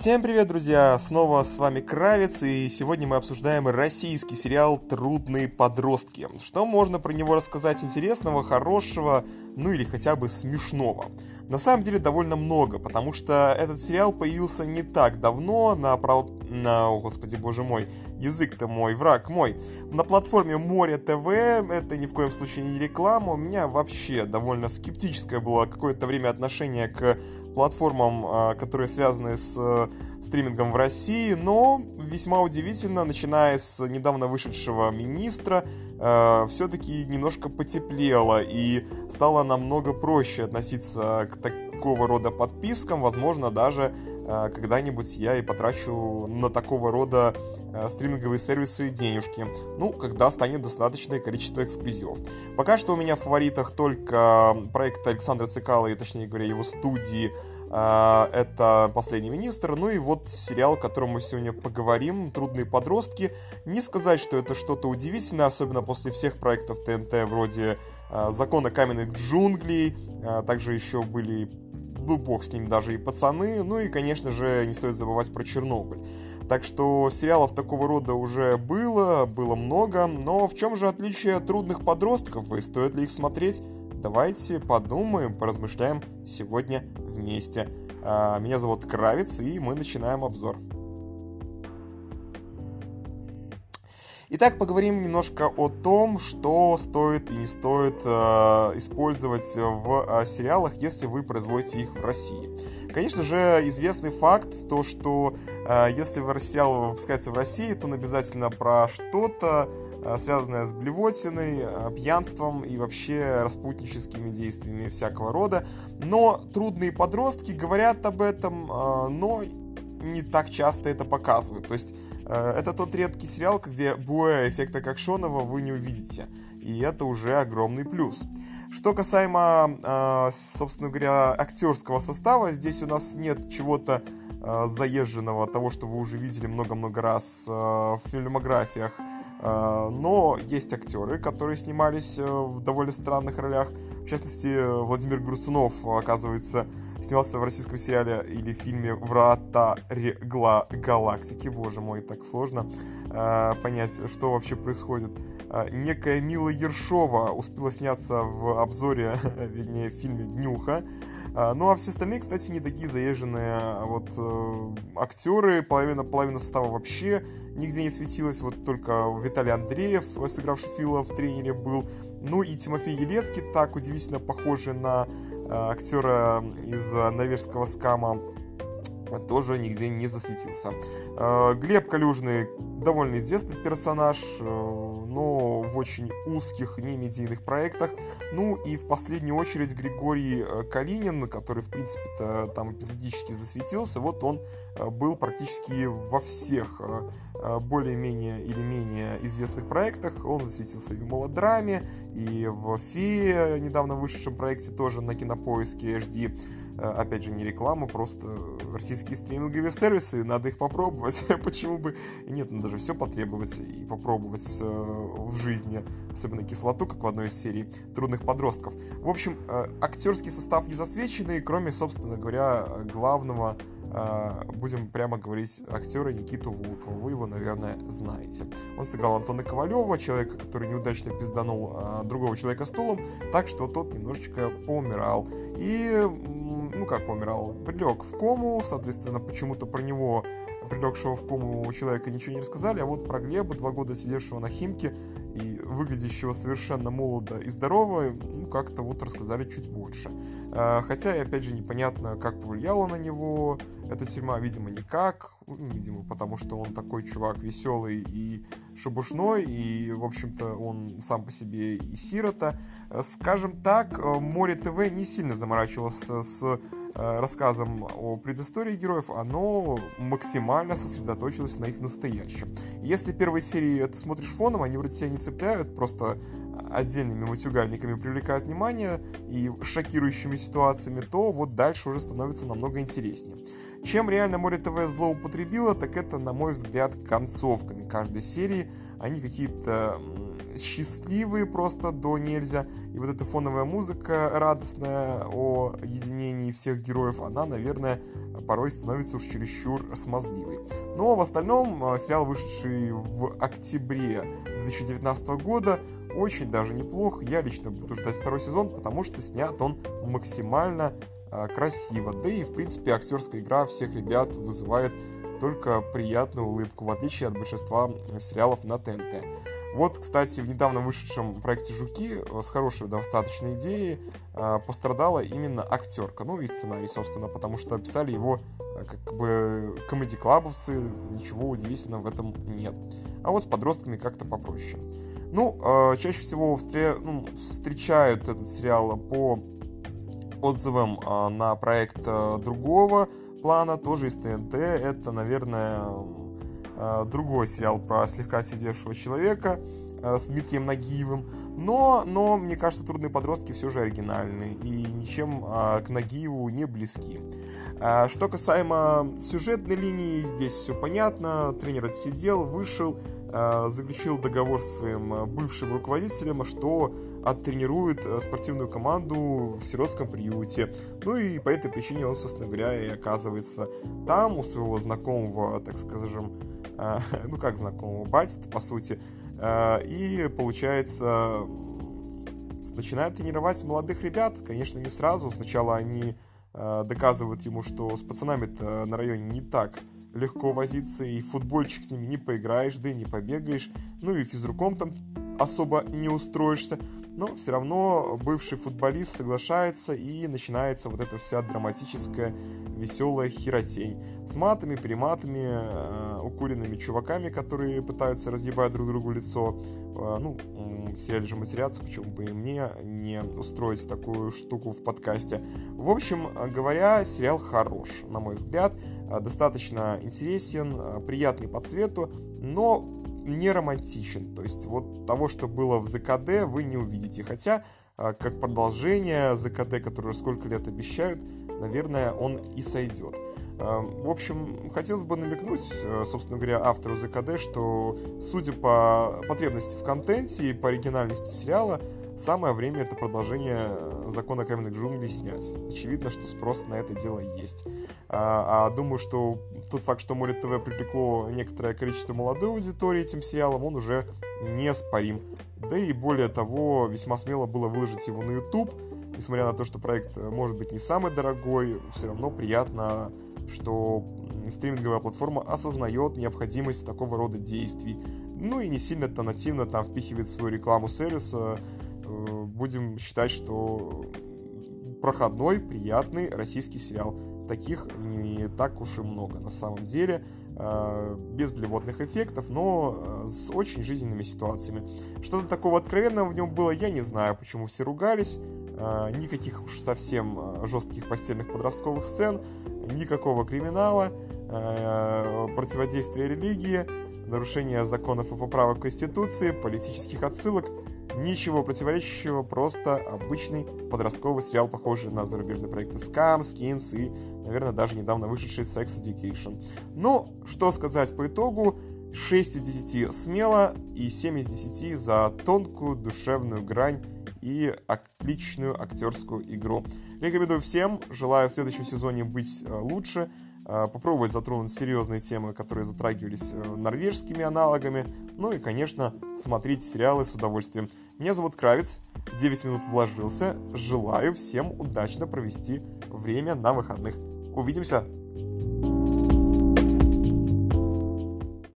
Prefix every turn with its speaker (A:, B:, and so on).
A: Всем привет, друзья! Снова с вами Кравец, и сегодня мы обсуждаем российский сериал «Трудные подростки». Что можно про него рассказать интересного, хорошего, ну или хотя бы смешного? На самом деле довольно много, потому что этот сериал появился не так давно на, на о, господи, боже мой, язык-то мой, враг мой. На платформе Море ТВ, это ни в коем случае не реклама, у меня вообще довольно скептическое было какое-то время отношение к платформам, а, которые связаны с э, стримингом в России, но весьма удивительно, начиная с недавно вышедшего министра, э, все-таки немножко потеплело и стало намного проще относиться к такого рода подпискам, возможно, даже когда-нибудь я и потрачу на такого рода э, стриминговые сервисы денежки. Ну, когда станет достаточное количество эксклюзивов. Пока что у меня в фаворитах только проект Александра Цикала, и точнее говоря, его студии э, это «Последний министр», ну и вот сериал, о котором мы сегодня поговорим, «Трудные подростки». Не сказать, что это что-то удивительное, особенно после всех проектов ТНТ, вроде «Закона каменных джунглей», также еще были ну бог с ним даже и пацаны, ну и, конечно же, не стоит забывать про Чернобыль. Так что сериалов такого рода уже было, было много, но в чем же отличие трудных подростков и стоит ли их смотреть? Давайте подумаем, поразмышляем сегодня вместе. А, меня зовут Кравец, и мы начинаем обзор. Итак, поговорим немножко о том, что стоит и не стоит э, использовать в э, сериалах, если вы производите их в России. Конечно же, известный факт, то что э, если сериал выпускается в России, то он обязательно про что-то, э, связанное с блевотиной, э, пьянством и вообще распутническими действиями всякого рода. Но трудные подростки говорят об этом, э, но не так часто это показывают. То есть это тот редкий сериал, где буэ эффекта Кокшонова вы не увидите. И это уже огромный плюс. Что касаемо, э, собственно говоря, актерского состава, здесь у нас нет чего-то э, заезженного, того, что вы уже видели много-много раз э, в фильмографиях. Э, но есть актеры, которые снимались э, в довольно странных ролях. В частности, Владимир Груцунов, оказывается, снимался в российском сериале или фильме «Врата Регла Галактики». Боже мой, так сложно э, понять, что вообще происходит. Э, некая Мила Ершова успела сняться в обзоре, вернее, в фильме «Днюха». Э, ну а все остальные, кстати, не такие заезженные вот э, актеры, половина, половина состава вообще нигде не светилась, вот только Виталий Андреев, сыгравший Фила в тренере, был. Ну и Тимофей Елецкий, так удивительно похожий на Э, актера из норвежского скама тоже нигде не засветился. Э, Глеб Калюжный довольно известный персонаж, э, но в очень узких немедийных проектах. Ну и в последнюю очередь Григорий Калинин, который, в принципе-то, там эпизодически засветился, вот он был практически во всех более-менее или менее известных проектах. Он засветился и в «Мелодраме», и в «Фее», недавно вышедшем проекте тоже на Кинопоиске HD. Э, опять же, не реклама, просто российские стриминговые сервисы, надо их попробовать. Почему бы и нет, надо же все потребовать и попробовать э, в жизни, особенно кислоту, как в одной из серий «Трудных подростков». В общем, э, актерский состав не засвеченный, кроме, собственно говоря, главного будем прямо говорить актера Никиту Волкова. Вы его, наверное, знаете. Он сыграл Антона Ковалева, человека, который неудачно пизданул другого человека стулом, так что тот немножечко поумирал. И ну как помирал, прилег в кому, соответственно, почему-то про него, прилегшего в кому человека, ничего не рассказали, а вот про Глеба, два года сидевшего на Химке и выглядящего совершенно молодо и здорово, ну, как-то вот рассказали чуть больше. А, хотя, и опять же, непонятно, как повлияла на него эта тюрьма, видимо, никак, видимо, потому что он такой чувак веселый и шебушной, и, в общем-то, он сам по себе и сирота. Скажем так, Море ТВ не сильно заморачивался с э, рассказом о предыстории героев, оно максимально сосредоточилось на их настоящем. Если первые серии ты смотришь фоном, они вроде тебя не цепляют, просто отдельными матюгальниками привлекают внимание и шокирующими ситуациями, то вот дальше уже становится намного интереснее. Чем реально Море ТВ злоупотребило, так это, на мой взгляд, концовками каждой серии. Они какие-то счастливые просто до нельзя. И вот эта фоновая музыка радостная о единении всех героев, она, наверное, порой становится уж чересчур смазливой. Но в остальном сериал, вышедший в октябре 2019 года, очень даже неплох. Я лично буду ждать второй сезон, потому что снят он максимально красиво. Да и, в принципе, актерская игра всех ребят вызывает только приятную улыбку, в отличие от большинства сериалов на ТНТ. Вот, кстати, в недавно вышедшем проекте «Жуки» э, с хорошей достаточной идеей э, пострадала именно актерка, ну и сценарий, собственно, потому что писали его э, как бы комедий-клабовцы, ничего удивительного в этом нет. А вот с подростками как-то попроще. Ну, чаще всего встре... ну, встречают этот сериал по отзывам на проект другого плана, тоже из ТНТ. Это, наверное, Э, другой сериал про слегка сидевшего человека э, с Дмитрием Нагиевым. Но, но, мне кажется, «Трудные подростки» все же оригинальны и ничем э, к Нагиеву не близки. Что касаемо сюжетной линии, здесь все понятно. Тренер отсидел, вышел, заключил договор со своим бывшим руководителем, что оттренирует спортивную команду в сиротском приюте. Ну и по этой причине он, собственно говоря, и оказывается там у своего знакомого, так скажем, ну как знакомого, батя по сути, и получается начинает тренировать молодых ребят, конечно, не сразу, сначала они доказывают ему, что с пацанами на районе не так легко возиться, и футбольчик с ними не поиграешь, да и не побегаешь, ну и физруком там особо не устроишься, но все равно бывший футболист соглашается и начинается вот эта вся драматическая веселая херотень с матами, приматами, э, укуренными чуваками, которые пытаются разъебать друг другу лицо. Э, ну, в сериале же матерятся, почему бы и мне не устроить такую штуку в подкасте. В общем говоря, сериал хорош, на мой взгляд, э, достаточно интересен, э, приятный по цвету, но не романтичен. То есть вот того, что было в ЗКД, вы не увидите. Хотя, а, как продолжение ЗКД, которое сколько лет обещают, наверное, он и сойдет. А, в общем, хотелось бы намекнуть, э, собственно говоря, автору ЗКД, что, судя по потребности в контенте и по оригинальности сериала, самое время это продолжение закона каменных джунглей снять. Очевидно, что спрос на это дело есть. А, а думаю, что тот факт, что Море ТВ привлекло некоторое количество молодой аудитории этим сериалом, он уже неоспорим. Да и более того, весьма смело было выложить его на YouTube. Несмотря на то, что проект э, может быть не самый дорогой, все равно приятно, что стриминговая платформа осознает необходимость такого рода действий. Ну и не сильно-то нативно там впихивает свою рекламу сервиса. Э, будем считать, что проходной, приятный российский сериал таких не так уж и много на самом деле, э, без блевотных эффектов, но э, с очень жизненными ситуациями. Что-то такого откровенного в нем было, я не знаю, почему все ругались, э, никаких уж совсем жестких постельных подростковых сцен, никакого криминала, противодействия религии, нарушения законов и поправок Конституции, политических отсылок – Ничего противоречащего, просто обычный подростковый сериал, похожий на зарубежные проекты Scam, Skins и, наверное, даже недавно вышедший Sex Education. Ну, что сказать по итогу, 6 из 10 смело и 7 из 10 за тонкую душевную грань и отличную актерскую игру. Рекомендую всем, желаю в следующем сезоне быть э, лучше, попробовать затронуть серьезные темы, которые затрагивались э, норвежскими аналогами, ну и, конечно, смотреть сериалы с удовольствием. Меня зовут Кравец, 9 минут вложился, желаю всем удачно провести время на выходных. Увидимся!